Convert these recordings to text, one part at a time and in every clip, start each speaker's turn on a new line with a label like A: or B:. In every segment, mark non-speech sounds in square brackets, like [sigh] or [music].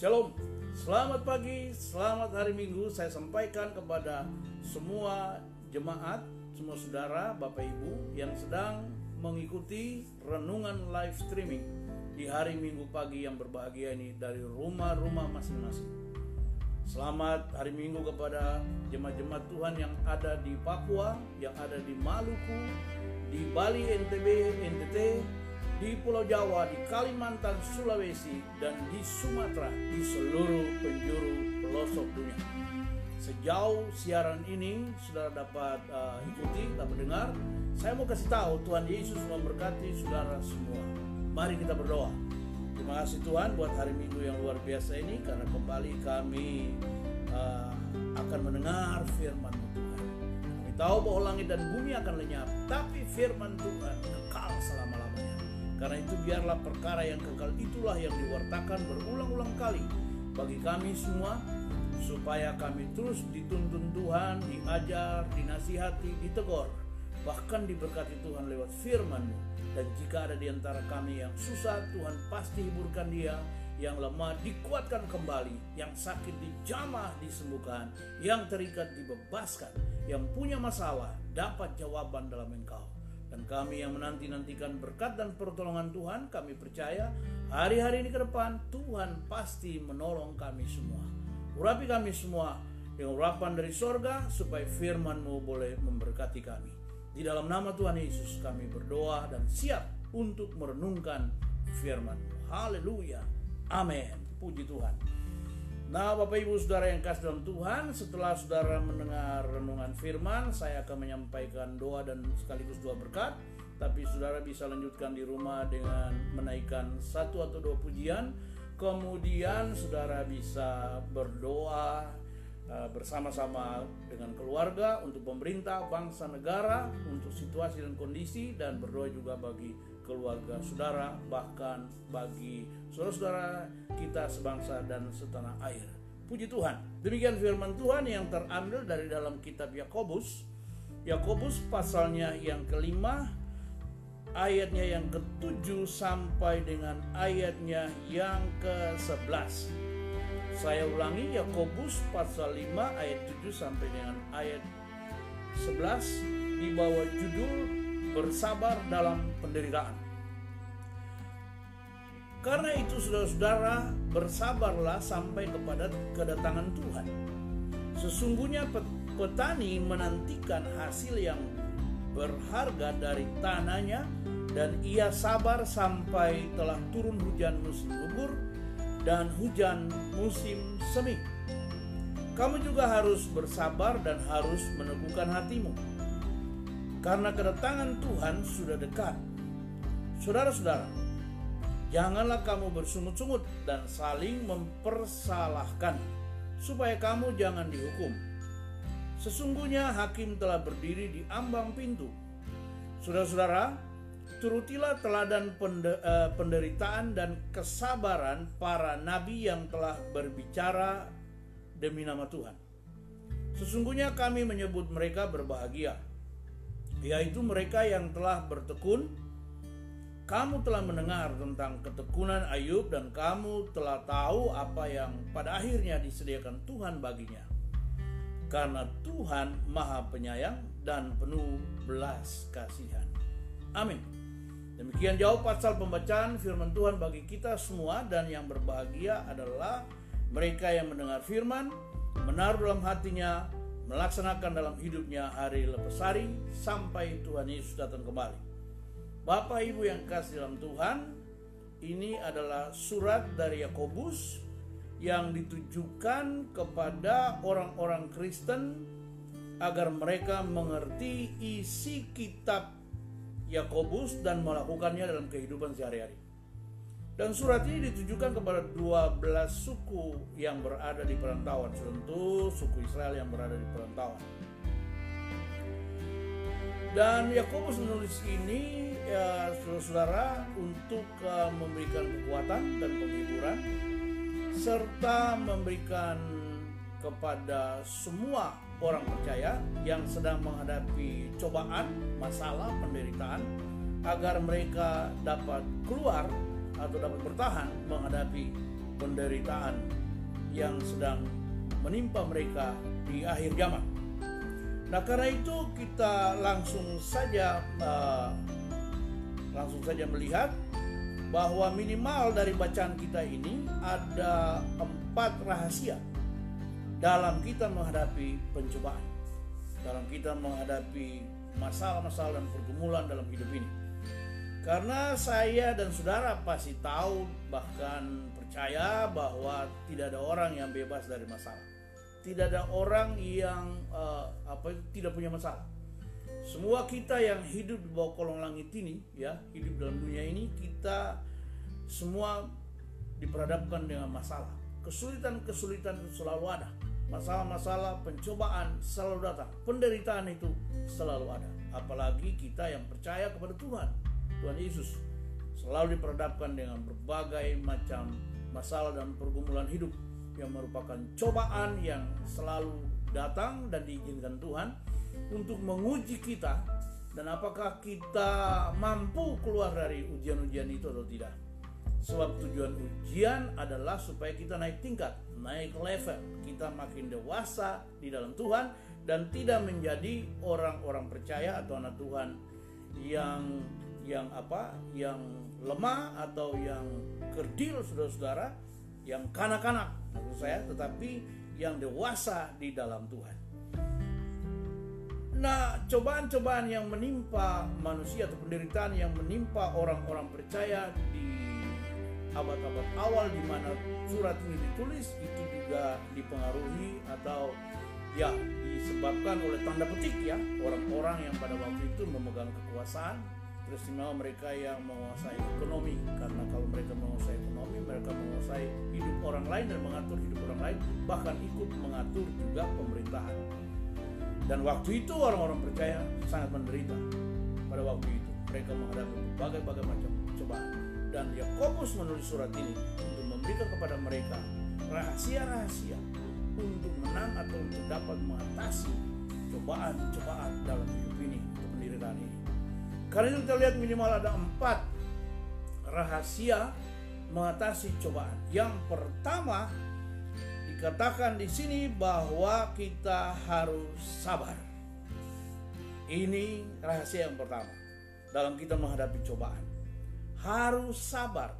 A: Shalom, selamat pagi, selamat hari Minggu. Saya sampaikan kepada semua jemaat, semua saudara, Bapak Ibu yang sedang mengikuti renungan live streaming di hari Minggu pagi yang berbahagia ini dari rumah-rumah masing-masing. Selamat hari Minggu kepada jemaat-jemaat Tuhan yang ada di Papua, yang ada di Maluku, di Bali, NTB, NTT, di Pulau Jawa, di Kalimantan, Sulawesi, dan di Sumatera, di seluruh penjuru pelosok dunia. Sejauh siaran ini saudara dapat uh, ikuti, dapat dengar, saya mau kasih tahu Tuhan Yesus memberkati saudara semua. Mari kita berdoa. Terima kasih Tuhan buat hari Minggu yang luar biasa ini karena kembali kami uh, akan mendengar firman Tuhan. Kami tahu bahwa langit dan bumi akan lenyap, tapi firman Tuhan kekal selama-lamanya. Karena itu biarlah perkara yang kekal itulah yang diwartakan berulang-ulang kali bagi kami semua supaya kami terus dituntun Tuhan, diajar, dinasihati, ditegur, bahkan diberkati Tuhan lewat firman-Mu dan jika ada di antara kami yang susah, Tuhan pasti hiburkan dia. Yang lemah dikuatkan kembali, yang sakit dijamah disembuhkan, yang terikat dibebaskan, yang punya masalah dapat jawaban dalam engkau. Dan kami yang menanti-nantikan berkat dan pertolongan Tuhan, kami percaya hari-hari ini ke depan Tuhan pasti menolong kami semua. Urapi kami semua dengan urapan dari sorga supaya firman-Mu boleh memberkati kami. Di dalam nama Tuhan Yesus kami berdoa dan siap untuk merenungkan firman. Haleluya. Amin. Puji Tuhan. Nah Bapak Ibu Saudara yang kasih dalam Tuhan Setelah Saudara mendengar renungan firman Saya akan menyampaikan doa dan sekaligus doa berkat. Tapi Saudara bisa lanjutkan di rumah dengan menaikkan satu atau dua pujian. Kemudian Saudara bisa berdoa Eh, bersama-sama dengan keluarga untuk pemerintah, bangsa, negara, untuk situasi dan kondisi dan berdoa juga bagi keluarga saudara bahkan bagi saudara-saudara kita sebangsa dan setanah air. Puji Tuhan. Demikian firman Tuhan yang terambil dari dalam kitab Yakobus. Yakobus pasalnya yang kelima ayatnya yang ketujuh sampai dengan ayatnya yang ke-11. Saya ulangi Yakobus pasal 5 ayat 7 sampai dengan ayat 11 di bawah judul bersabar dalam penderitaan. Karena itu saudara-saudara bersabarlah sampai kepada kedatangan Tuhan. Sesungguhnya petani menantikan hasil yang berharga dari tanahnya dan ia sabar sampai telah turun hujan musim gugur dan hujan musim semi. Kamu juga harus bersabar dan harus meneguhkan hatimu. Karena kedatangan Tuhan sudah dekat. Saudara-saudara, janganlah kamu bersungut-sungut dan saling mempersalahkan, supaya kamu jangan dihukum. Sesungguhnya hakim telah berdiri di ambang pintu. Saudara-saudara, turutilah teladan eh, penderitaan dan kesabaran para nabi yang telah berbicara demi nama Tuhan. Sesungguhnya kami menyebut mereka berbahagia, yaitu mereka yang telah bertekun. Kamu telah mendengar tentang ketekunan Ayub dan kamu telah tahu apa yang pada akhirnya disediakan Tuhan baginya. Karena Tuhan Maha Penyayang dan penuh belas kasihan. Amin. Demikian jauh pasal pembacaan firman Tuhan bagi kita semua dan yang berbahagia adalah mereka yang mendengar firman, menaruh dalam hatinya, melaksanakan dalam hidupnya hari lepas hari sampai Tuhan Yesus datang kembali. Bapak Ibu yang kasih dalam Tuhan, ini adalah surat dari Yakobus yang ditujukan kepada orang-orang Kristen agar mereka mengerti isi kitab Yakobus dan melakukannya dalam kehidupan sehari-hari. Dan surat ini ditujukan kepada 12 suku yang berada di perantauan, tentu suku Israel yang berada di perantauan. Dan Yakobus menulis ini ya saudara-saudara untuk uh, memberikan kekuatan dan penghiburan serta memberikan kepada semua orang percaya yang sedang menghadapi cobaan, masalah, penderitaan agar mereka dapat keluar atau dapat bertahan menghadapi penderitaan yang sedang menimpa mereka di akhir zaman. Nah, karena itu kita langsung saja uh, langsung saja melihat bahwa minimal dari bacaan kita ini ada empat rahasia dalam kita menghadapi pencobaan, dalam kita menghadapi masalah-masalah dan pergumulan dalam hidup ini. Karena saya dan saudara pasti tahu bahkan percaya bahwa tidak ada orang yang bebas dari masalah. Tidak ada orang yang uh, apa tidak punya masalah. Semua kita yang hidup di bawah kolong langit ini ya, hidup dalam dunia ini kita semua diperhadapkan dengan masalah. Kesulitan-kesulitan selalu ada. Masalah-masalah pencobaan selalu datang. Penderitaan itu selalu ada. Apalagi kita yang percaya kepada Tuhan Tuhan Yesus selalu diperhadapkan dengan berbagai macam masalah dan pergumulan hidup yang merupakan cobaan yang selalu datang dan diizinkan Tuhan untuk menguji kita dan apakah kita mampu keluar dari ujian-ujian itu atau tidak. Sebab tujuan ujian adalah supaya kita naik tingkat, naik level, kita makin dewasa di dalam Tuhan dan tidak menjadi orang-orang percaya atau anak Tuhan yang yang apa yang lemah atau yang kerdil saudara-saudara yang kanak-kanak maksud saya tetapi yang dewasa di dalam Tuhan nah cobaan-cobaan yang menimpa manusia atau penderitaan yang menimpa orang-orang percaya di abad-abad awal di mana surat ini ditulis itu juga dipengaruhi atau ya disebabkan oleh tanda petik ya orang-orang yang pada waktu itu memegang kekuasaan teristimewa mereka yang menguasai ekonomi. Karena kalau mereka menguasai ekonomi mereka menguasai hidup orang lain dan mengatur hidup orang lain bahkan ikut mengatur juga pemerintahan dan waktu itu orang-orang percaya sangat menderita pada waktu itu. Mereka menghadapi berbagai-bagai macam cobaan. Dan Yakobus menulis surat ini untuk memberikan kepada mereka rahasia-rahasia untuk menang atau untuk dapat mengatasi cobaan-cobaan dalam hidup ini untuk penderitaan ini. Karena itu kita lihat minimal ada empat rahasia mengatasi cobaan. Yang pertama dikatakan di sini bahwa kita harus sabar. Ini rahasia yang pertama dalam kita menghadapi cobaan. Harus sabar.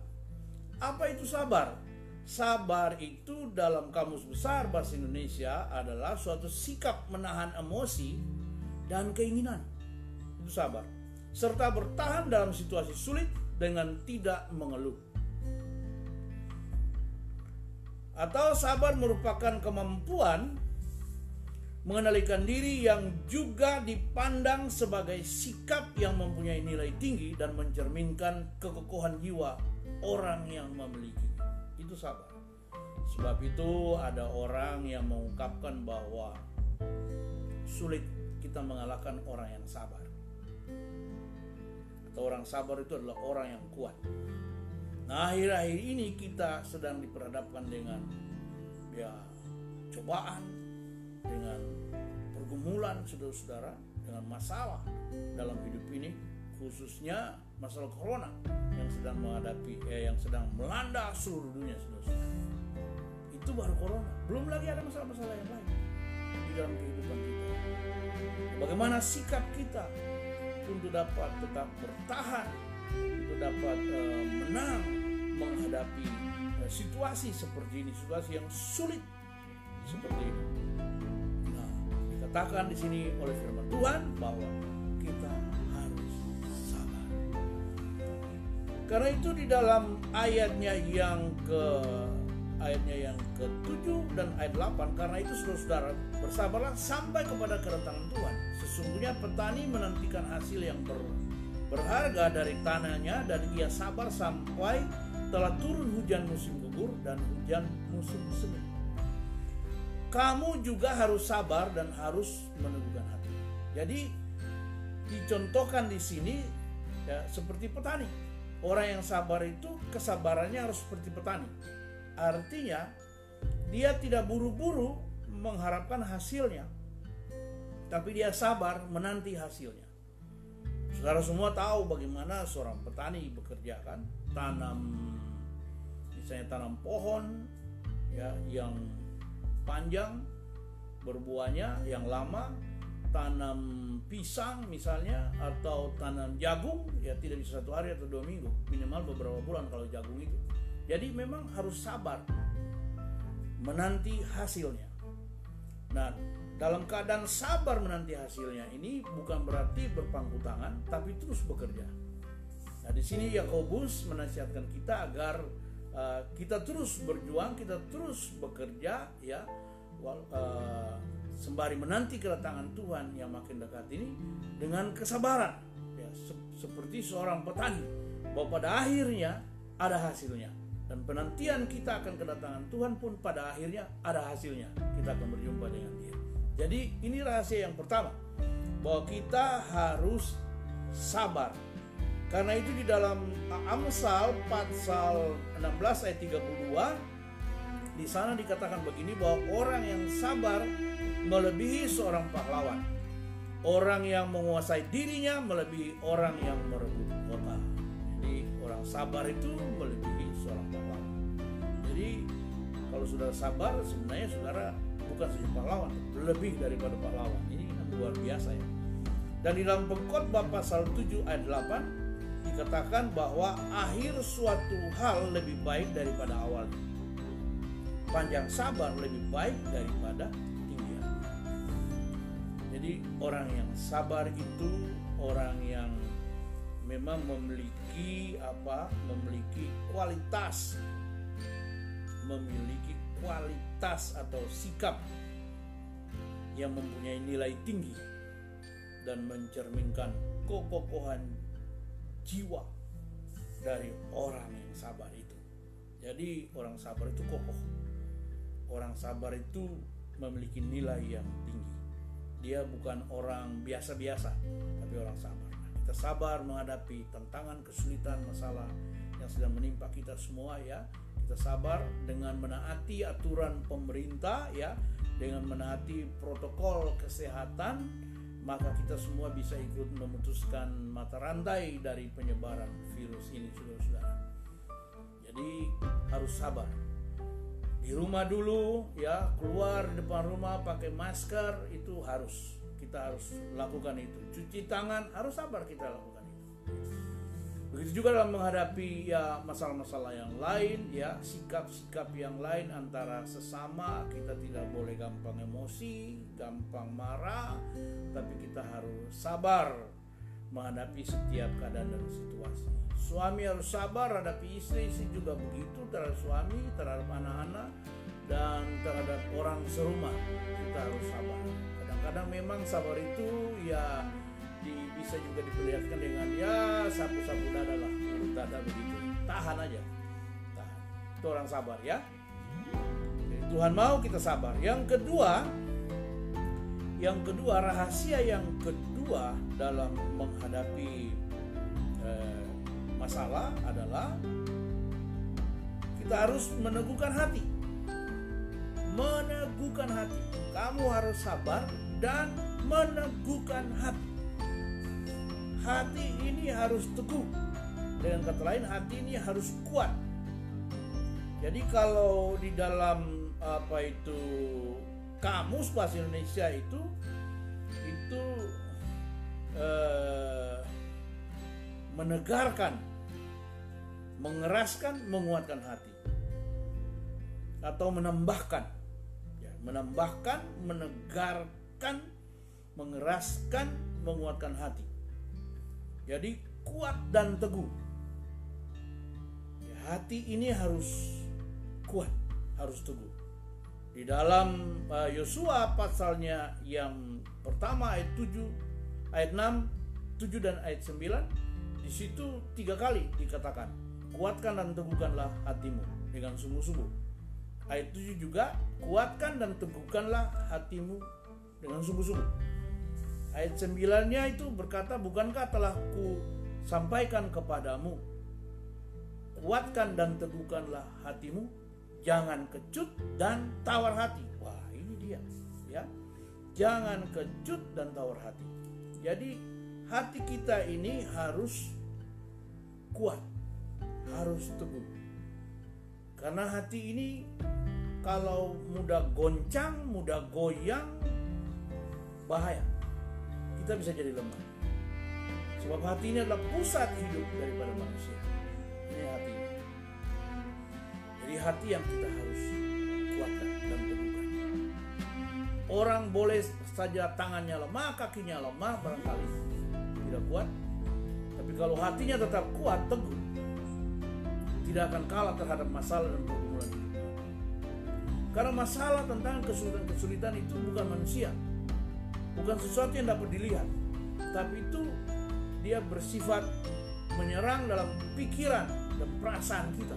A: Apa itu sabar? Sabar itu dalam kamus besar bahasa Indonesia adalah suatu sikap menahan emosi dan keinginan. Itu sabar serta bertahan dalam situasi sulit dengan tidak mengeluh. Atau sabar merupakan kemampuan mengendalikan diri yang juga dipandang sebagai sikap yang mempunyai nilai tinggi dan mencerminkan kekokohan jiwa orang yang memiliki. Itu sabar. Sebab itu ada orang yang mengungkapkan bahwa sulit kita mengalahkan orang yang sabar atau orang sabar itu adalah orang yang kuat. Nah akhir-akhir ini kita sedang diperhadapkan dengan ya cobaan, dengan pergumulan saudara-saudara, dengan masalah dalam hidup ini, khususnya masalah corona yang sedang menghadapi, eh, yang sedang melanda seluruh dunia saudara-saudara. Itu baru corona, belum lagi ada masalah-masalah yang lain di dalam kehidupan kita. Bagaimana sikap kita untuk dapat tetap bertahan, untuk dapat uh, menang menghadapi uh, situasi seperti ini, situasi yang sulit seperti ini. Nah, dikatakan di sini oleh firman Tuhan bahwa kita harus sabar. Karena itu di dalam ayatnya yang ke ayatnya yang ke-7 dan ayat 8 karena itu saudara-saudara bersabarlah sampai kepada kedatangan Tuhan sesungguhnya petani menantikan hasil yang ber, berharga dari tanahnya dan ia sabar sampai telah turun hujan musim gugur dan hujan musim semi. Kamu juga harus sabar dan harus meneguhkan hati. Jadi dicontohkan di sini ya seperti petani. Orang yang sabar itu kesabarannya harus seperti petani. Artinya, dia tidak buru-buru mengharapkan hasilnya, tapi dia sabar menanti hasilnya. Saudara semua tahu bagaimana seorang petani bekerja kan, tanam misalnya tanam pohon ya yang panjang berbuahnya yang lama tanam pisang misalnya atau tanam jagung ya tidak bisa satu hari atau dua minggu minimal beberapa bulan kalau jagung itu. Jadi memang harus sabar menanti hasilnya. Nah dalam keadaan sabar menanti hasilnya ini bukan berarti berpangku tangan tapi terus bekerja. Nah di sini Yakobus menasihatkan kita agar uh, kita terus berjuang kita terus bekerja ya. Uh, sembari menanti kedatangan Tuhan yang makin dekat ini dengan kesabaran. Ya se seperti seorang petani bahwa pada akhirnya ada hasilnya. Dan penantian kita akan kedatangan Tuhan pun pada akhirnya ada hasilnya. Kita akan berjumpa dengan dia. Jadi ini rahasia yang pertama. Bahwa kita harus sabar karena itu di dalam Amsal pasal 16 ayat 32 di sana dikatakan begini bahwa orang yang sabar melebihi seorang pahlawan. Orang yang menguasai dirinya melebihi orang yang merebut kota. Jadi orang sabar itu melebihi seorang pahlawan. Jadi kalau sudah sabar sebenarnya saudara bukan saja pahlawan, lebih daripada pahlawan. Ini kan luar biasa ya. Dan di dalam pengkhotbah pasal 7 ayat 8 dikatakan bahwa akhir suatu hal lebih baik daripada awalnya. Panjang sabar lebih baik daripada jadi orang yang sabar itu orang yang memang memiliki apa? Memiliki kualitas memiliki kualitas atau sikap yang mempunyai nilai tinggi dan mencerminkan kekokohan jiwa dari orang yang sabar itu. Jadi orang sabar itu kokoh. Orang sabar itu memiliki nilai yang tinggi dia bukan orang biasa-biasa tapi orang sabar nah, kita sabar menghadapi tantangan kesulitan masalah yang sedang menimpa kita semua ya kita sabar dengan menaati aturan pemerintah ya dengan menaati protokol kesehatan maka kita semua bisa ikut memutuskan mata rantai dari penyebaran virus ini saudara-saudara. Jadi harus sabar. Di rumah dulu ya keluar depan rumah pakai masker itu harus. Kita harus lakukan itu. Cuci tangan harus sabar kita lakukan itu begitu juga dalam menghadapi ya masalah-masalah yang lain ya sikap-sikap yang lain antara sesama kita tidak boleh gampang emosi gampang marah tapi kita harus sabar menghadapi setiap keadaan dan situasi Suami harus sabar hadapi istri, istri juga begitu terhadap suami, terhadap anak-anak, dan terhadap orang serumah. Kita harus sabar. Kadang-kadang memang sabar itu ya bisa juga diperlihatkan dengan ya sapu-sapu dada lah, dada begitu. Tahan aja. Tahan. Itu orang sabar ya. Tuhan mau kita sabar. Yang kedua, yang kedua rahasia yang kedua dalam menghadapi eh, masalah adalah kita harus meneguhkan hati. Meneguhkan hati. Kamu harus sabar dan meneguhkan hati. Hati ini harus teguh. Dengan kata lain, hati ini harus kuat. Jadi kalau di dalam apa itu kamus bahasa Indonesia itu itu eh, menegarkan mengeraskan, menguatkan hati. Atau menambahkan. Ya, menambahkan, menegarkan, mengeraskan, menguatkan hati. Jadi kuat dan teguh. Ya, hati ini harus kuat, harus teguh. Di dalam uh, Yosua uh, pasalnya yang pertama ayat 7, ayat 6, 7 dan ayat 9 di situ tiga kali dikatakan kuatkan dan teguhkanlah hatimu dengan sungguh-sungguh. Ayat 7 juga, kuatkan dan teguhkanlah hatimu dengan sungguh-sungguh. Ayat 9-nya itu berkata, bukankah telah ku sampaikan kepadamu, kuatkan dan teguhkanlah hatimu, jangan kecut dan tawar hati. Wah, ini dia, ya. Jangan kecut dan tawar hati. Jadi, hati kita ini harus kuat harus teguh. Karena hati ini kalau mudah goncang, mudah goyang, bahaya. Kita bisa jadi lemah. Sebab hati ini adalah pusat hidup daripada manusia. Ini hati. Jadi hati yang kita harus kuatkan dan teguhkan. Orang boleh saja tangannya lemah, kakinya lemah, barangkali tidak kuat. Tapi kalau hatinya tetap kuat, teguh, tidak akan kalah terhadap masalah dan pergumulan hidup. Karena masalah tentang kesulitan-kesulitan itu bukan manusia, bukan sesuatu yang dapat dilihat, tapi itu dia bersifat menyerang dalam pikiran dan perasaan kita.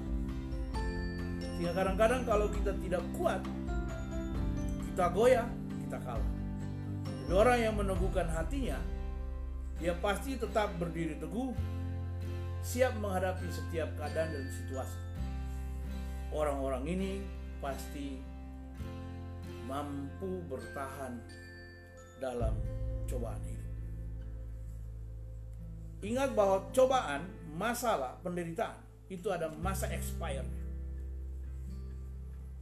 A: Sehingga kadang-kadang kalau kita tidak kuat, kita goyah, kita kalah. Jadi orang yang meneguhkan hatinya, dia pasti tetap berdiri teguh, siap menghadapi setiap keadaan dan situasi. Orang-orang ini pasti mampu bertahan dalam cobaan hidup. Ingat bahwa cobaan, masalah, penderitaan itu ada masa expire.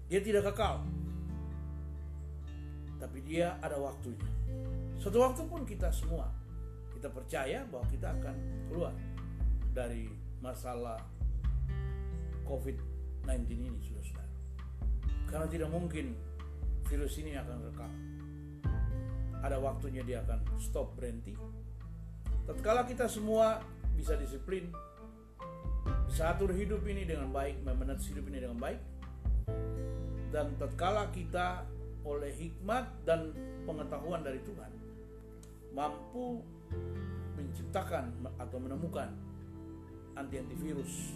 A: Dia tidak kekal. Tapi dia ada waktunya. Suatu waktu pun kita semua kita percaya bahwa kita akan keluar dari masalah COVID-19 ini sudah. Karena tidak mungkin virus ini akan kekal. Ada waktunya dia akan stop berhenti. Tatkala kita semua bisa disiplin, bisa atur hidup ini dengan baik, memanage hidup ini dengan baik, dan tatkala kita oleh hikmat dan pengetahuan dari Tuhan mampu menciptakan atau menemukan anti antivirus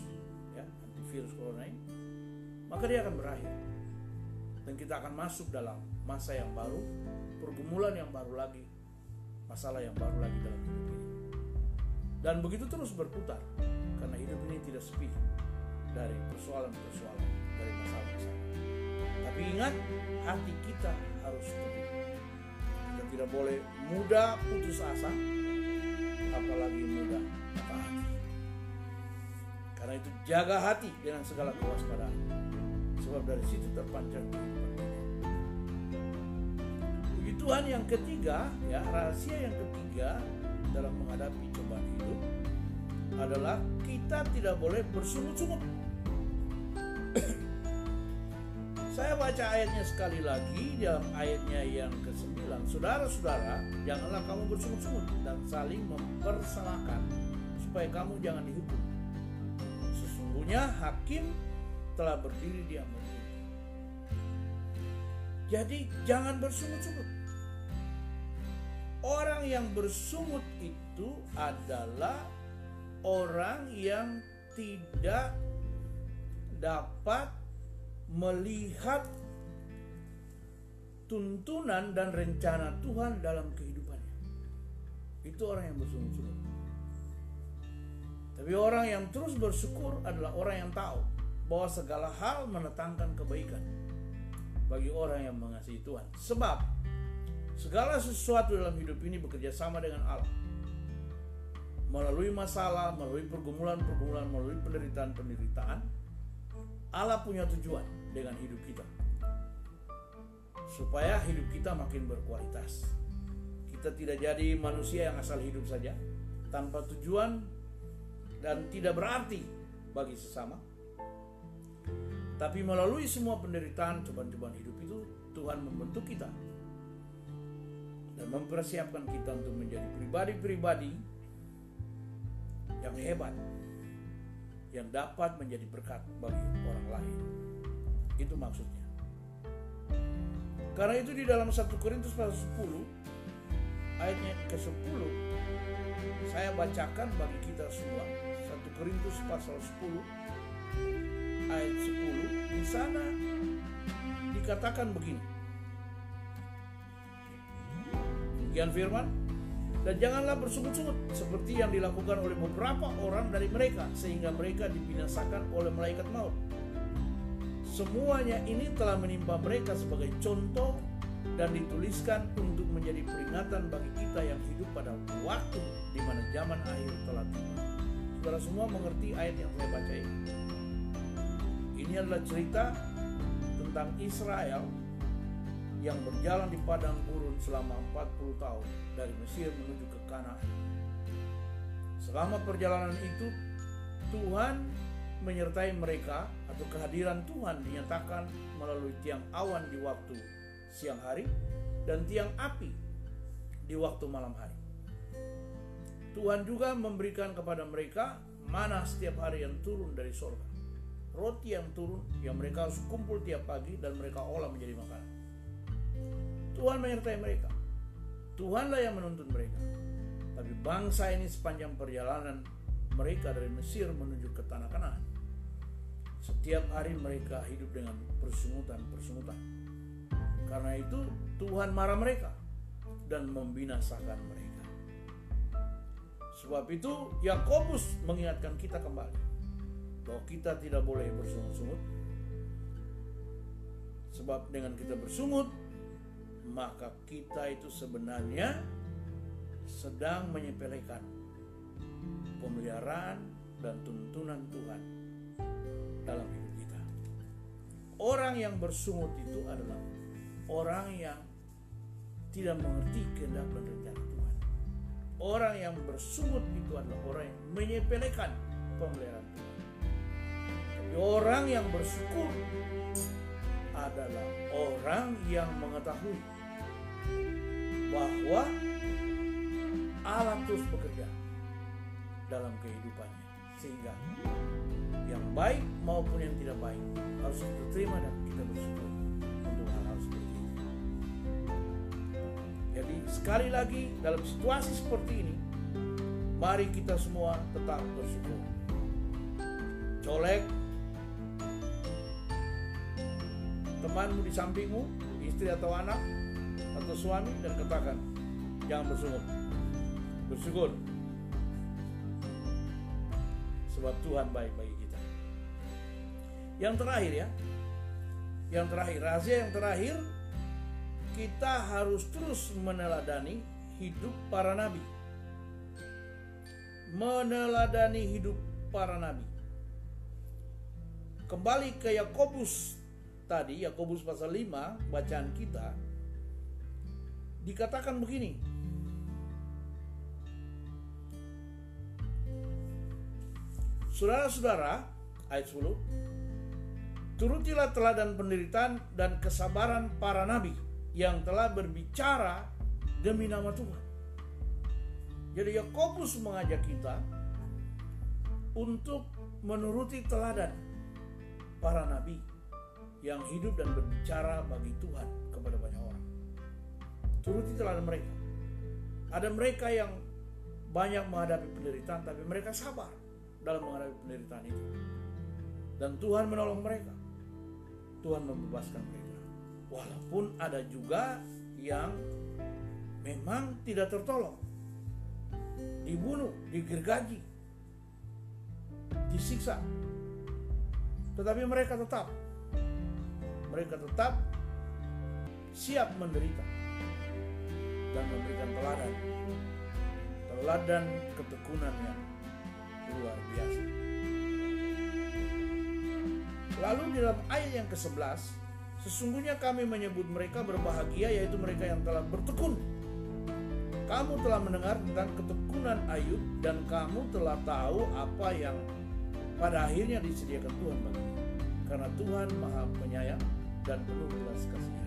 A: ya antivirus corona ini maka dia akan berakhir dan kita akan masuk dalam masa yang baru pergumulan yang baru lagi masalah yang baru lagi dalam hidup ini dan begitu terus berputar karena hidup ini tidak sepi dari persoalan-persoalan, dari masalah-masalah. Tapi ingat, hati kita harus teguh. Kita tidak boleh mudah putus asa, apalagi mudah patah hati. Karena itu jaga hati dengan segala kewaspadaan. Sebab dari situ terpancar Tuhan yang ketiga, ya rahasia yang ketiga dalam menghadapi cobaan hidup adalah kita tidak boleh bersungut-sungut. [clears throat] Saya baca ayatnya sekali lagi dalam ayatnya yang ke-9. Saudara-saudara, janganlah kamu bersungut-sungut dan saling mempersalahkan supaya kamu jangan dihukum. Sesungguhnya hakim telah berdiri di amat Jadi jangan bersungut-sungut. Orang yang bersungut itu adalah orang yang tidak dapat melihat tuntunan dan rencana Tuhan dalam kehidupannya. Itu orang yang bersungut-sungut. Tapi orang yang terus bersyukur adalah orang yang tahu bahwa segala hal menetangkan kebaikan bagi orang yang mengasihi Tuhan. Sebab Segala sesuatu dalam hidup ini bekerja sama dengan Allah. Melalui masalah, melalui pergumulan-pergumulan, melalui penderitaan-penderitaan, Allah punya tujuan dengan hidup kita. Supaya hidup kita makin berkualitas. Kita tidak jadi manusia yang asal hidup saja, tanpa tujuan dan tidak berarti bagi sesama. Tapi melalui semua penderitaan, cobaan-cobaan hidup itu, Tuhan membentuk kita dan mempersiapkan kita untuk menjadi pribadi-pribadi yang hebat yang dapat menjadi berkat bagi orang lain. Itu maksudnya. Karena itu di dalam 1 Korintus pasal 10 ayatnya ke-10 saya bacakan bagi kita semua 1 Korintus pasal 10 ayat 10 di sana dikatakan begini Demikian firman. Dan janganlah bersungut-sungut seperti yang dilakukan oleh beberapa orang dari mereka sehingga mereka dibinasakan oleh malaikat maut. Semuanya ini telah menimpa mereka sebagai contoh dan dituliskan untuk menjadi peringatan bagi kita yang hidup pada waktu di mana zaman akhir telah tiba. Saudara semua mengerti ayat yang saya baca ini? Ini adalah cerita tentang Israel yang berjalan di padang selama 40 tahun dari Mesir menuju ke Kanaan. Selama perjalanan itu Tuhan menyertai mereka atau kehadiran Tuhan dinyatakan melalui tiang awan di waktu siang hari dan tiang api di waktu malam hari. Tuhan juga memberikan kepada mereka mana setiap hari yang turun dari sorga. Roti yang turun yang mereka harus kumpul tiap pagi dan mereka olah menjadi makanan. Tuhan menyertai mereka. Tuhanlah yang menuntun mereka. Tapi bangsa ini sepanjang perjalanan mereka dari Mesir menuju ke tanah Kanaan. Setiap hari mereka hidup dengan persungutan-persungutan. Karena itu Tuhan marah mereka dan membinasakan mereka. Sebab itu Yakobus mengingatkan kita kembali bahwa kita tidak boleh bersungut-sungut. Sebab dengan kita bersungut maka kita itu sebenarnya sedang menyepelekan pemeliharaan dan tuntunan Tuhan dalam hidup kita. Orang yang bersungut itu adalah orang yang tidak mengerti kehendak dan rencana Tuhan. Orang yang bersungut itu adalah orang yang menyepelekan pemeliharaan Tuhan. Tapi orang yang bersyukur adalah orang yang mengetahui bahwa Allah terus bekerja dalam kehidupannya sehingga yang baik maupun yang tidak baik harus kita terima dan kita bersyukur untuk hal-hal seperti ini. Jadi sekali lagi dalam situasi seperti ini mari kita semua tetap bersyukur. Colek temanmu di sampingmu, istri atau anak atau suami dan katakan jangan bersyukur. Bersyukur. Sebab Tuhan baik bagi kita. Yang terakhir ya. Yang terakhir, rahasia yang terakhir kita harus terus meneladani hidup para nabi. Meneladani hidup para nabi. Kembali ke Yakobus tadi, Yakobus pasal 5, bacaan kita dikatakan begini. Saudara-saudara, ayat 10, turutilah teladan penderitaan dan kesabaran para nabi yang telah berbicara demi nama Tuhan. Jadi Yakobus mengajak kita untuk menuruti teladan para nabi yang hidup dan berbicara bagi Tuhan. Turuti teladan mereka. Ada mereka yang banyak menghadapi penderitaan tapi mereka sabar dalam menghadapi penderitaan itu. Dan Tuhan menolong mereka. Tuhan membebaskan mereka. Walaupun ada juga yang memang tidak tertolong. Dibunuh, digergaji, disiksa. Tetapi mereka tetap mereka tetap siap menderita dan memberikan teladan. Teladan ketekunan yang luar biasa. Lalu di dalam ayat yang ke-11 sesungguhnya kami menyebut mereka berbahagia yaitu mereka yang telah bertekun. Kamu telah mendengar tentang ketekunan Ayub dan kamu telah tahu apa yang pada akhirnya disediakan Tuhan baginya karena Tuhan maha penyayang dan penuh belas kasihan.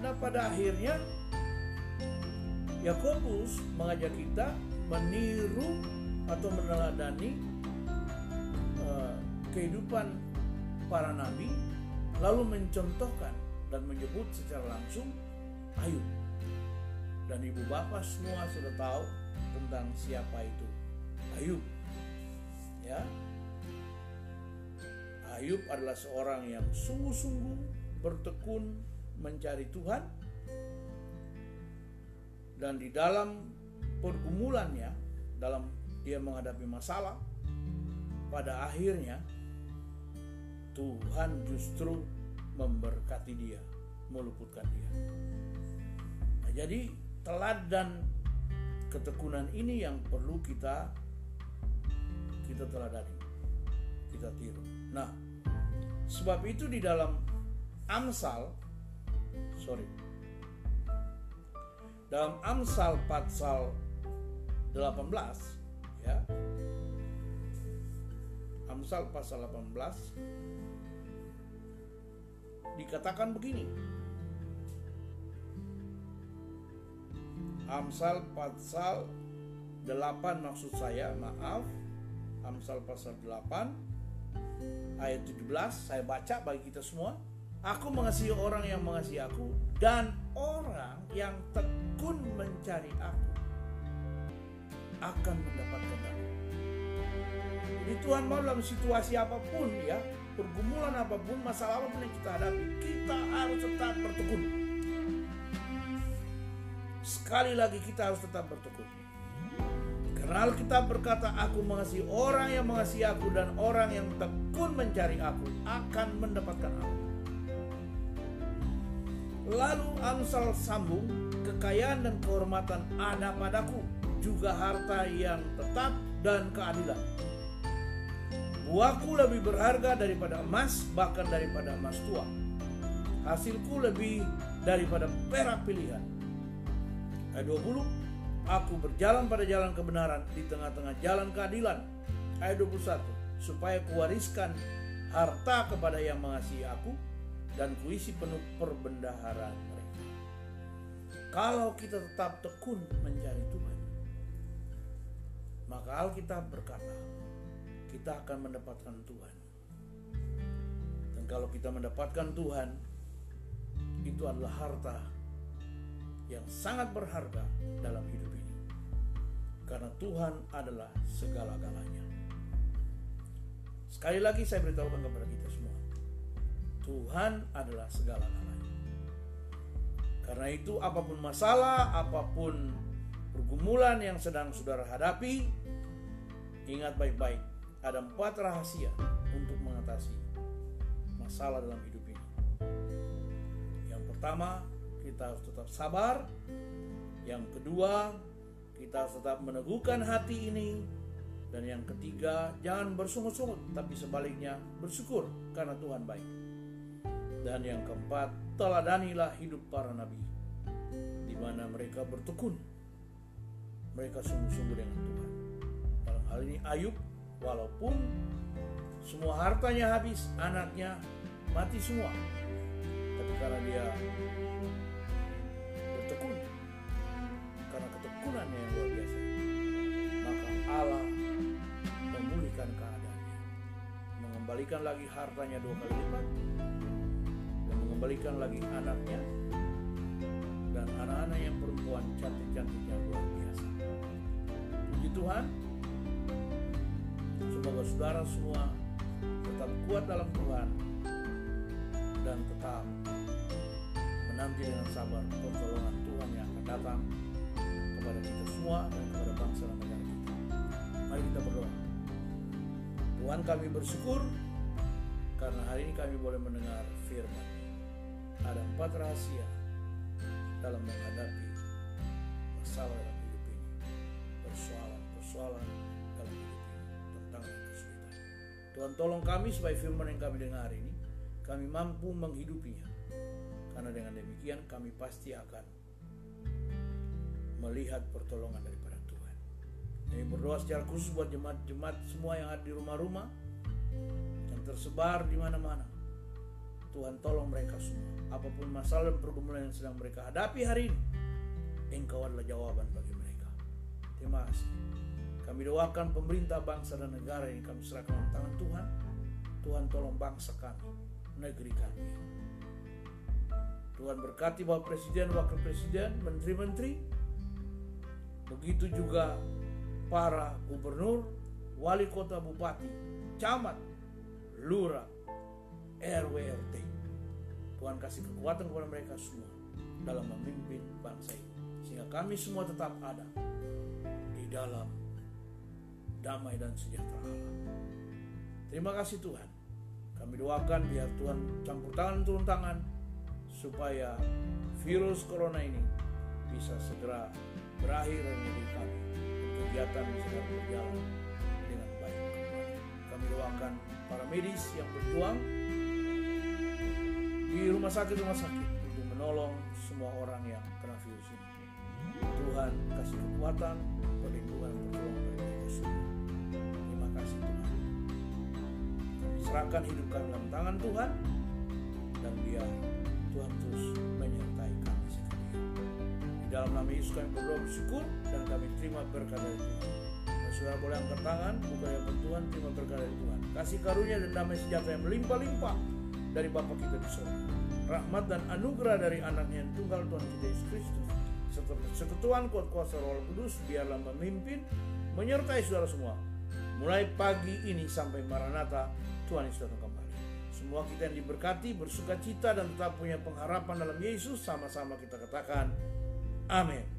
A: Nah pada akhirnya Yakobus mengajak kita meniru atau meneladani uh, kehidupan para nabi lalu mencontohkan dan menyebut secara langsung Ayub. Dan ibu bapak semua sudah tahu tentang siapa itu Ayub. Ya. Ayub adalah seorang yang sungguh-sungguh bertekun mencari Tuhan dan di dalam pergumulannya dalam dia menghadapi masalah pada akhirnya Tuhan justru memberkati dia meluputkan dia nah, jadi teladan ketekunan ini yang perlu kita kita teladani kita tiru. Nah, sebab itu di dalam Amsal sorry. Dalam Amsal pasal 18 ya. Amsal pasal 18 dikatakan begini. Amsal pasal 8 maksud saya, maaf. Amsal pasal 8 ayat 17 saya baca bagi kita semua. Aku mengasihi orang yang mengasihi aku dan orang yang tekun mencari aku akan mendapatkan aku. Jadi Tuhan mau dalam situasi apa pun ya, pergumulan apa pun, masalah apa pun yang kita hadapi, kita harus tetap bertekun. Sekali lagi kita harus tetap bertekun. Karena kita berkata, aku mengasihi orang yang mengasihi aku dan orang yang tekun mencari aku akan mendapatkan aku. Lalu Amsal sambung, kekayaan dan kehormatan ada padaku, juga harta yang tetap dan keadilan. Buahku lebih berharga daripada emas, bahkan daripada emas tua. Hasilku lebih daripada perak pilihan. Ayat 20, aku berjalan pada jalan kebenaran di tengah-tengah jalan keadilan. Ayat 21, supaya kuwariskan harta kepada yang mengasihi aku dan kuisi penuh perbendaharaan mereka. Kalau kita tetap tekun mencari Tuhan, maka Alkitab berkata, kita akan mendapatkan Tuhan. Dan kalau kita mendapatkan Tuhan, itu adalah harta yang sangat berharga dalam hidup ini. Karena Tuhan adalah segala-galanya. Sekali lagi saya beritahukan kepada kita semua. Tuhan adalah segala-galanya. Karena itu apa pun masalah, apa pun pergumulan yang sedang saudara hadapi, ingat baik-baik ada empat rahasia untuk mengatasi masalah dalam hidup ini. Yang pertama, kita harus tetap sabar. Yang kedua, kita harus tetap meneguhkan hati ini. Dan yang ketiga, jangan bersungut-sungut, tapi sebaliknya bersyukur karena Tuhan baik. Dan yang keempat, teladanilah hidup para nabi, di mana mereka bertekun. Mereka sungguh-sungguh dengan Tuhan. Dalam hal ini Ayub walaupun semua hartanya habis, anaknya mati semua. Tapi karena dia bertekun, karena ketekunannya yang luar biasa, maka Allah memulihkan keadaannya, mengembalikan lagi hartanya dua kali lipat, mengembalikan lagi anaknya dan anak-anak yang perempuan cantik-cantiknya luar biasa. Puji Tuhan, Semoga saudara semua tetap kuat dalam Tuhan dan tetap menanti dengan sabar pertolongan Tuhan yang akan datang kepada kita semua dan kepada bangsa dan negara kita. Mari kita berdoa. Tuhan kami bersyukur karena hari ini kami boleh mendengar firman. Ada empat rahasia dalam menghadapi masalah dalam hidup ini. Persoalan-persoalan Tuhan tolong kami supaya firman yang kami dengar ini kami mampu menghidupinya. Karena dengan demikian kami pasti akan melihat pertolongan daripada Tuhan. Kami berdoa secara khusus buat jemaat-jemaat semua yang ada di rumah-rumah yang tersebar di mana-mana. Tuhan tolong mereka semua. Apa pun masalah dan pergumulan yang sedang mereka hadapi hari ini, Engkau adalah jawaban bagi mereka. Terima kasih. Kami doakan pemerintah bangsa dan negara yang kami serahkan dalam tangan Tuhan. Tuhan tolong bangsa kami, negeri kami. Tuhan berkati Bapak Presiden, Wakil Presiden, Menteri-Menteri. Begitu juga para gubernur, wali kota, bupati, camat, lurah, RW, RT. Tuhan kasih kekuatan kepada mereka semua dalam memimpin bangsa ini. Sehingga kami semua tetap ada di dalam damai dan sejahtera Allah. Terima kasih Tuhan. Kami doakan biar Tuhan campur tangan turun tangan supaya virus corona ini bisa segera berakhir dan menjadi kami. Kegiatan bisa berjalan dengan baik. Kami doakan para medis yang berjuang di rumah sakit-rumah sakit untuk menolong semua orang yang kena virus ini. Tuhan kasih kekuatan, perlindungan, pertolongan bagi mereka semua. Terima kasih Tuhan. Serahkan hidup kami dalam tangan Tuhan dan biar Tuhan terus menyertai kami sekalian. Di dalam nama Yesus kami berdoa bersyukur dan kami terima berkat dari Tuhan. Boleh angkat tangan, buka yang Tuhan, terima berkat dari Tuhan. Kasih karunia dan damai sejahtera yang melimpah-limpah dari Bapa kita di surga. Rahmat dan anugerah dari anaknya yang tunggal Tuhan kita Yesus Kristus. Serta persekutuan kuat kuasa roh kudus biarlah memimpin, menyertai saudara semua. Mulai pagi ini sampai Maranatha, Tuhan Yesus datang kembali. Semua kita yang diberkati, bersuka cita dan tetap punya pengharapan dalam Yesus, sama-sama kita katakan, Amin.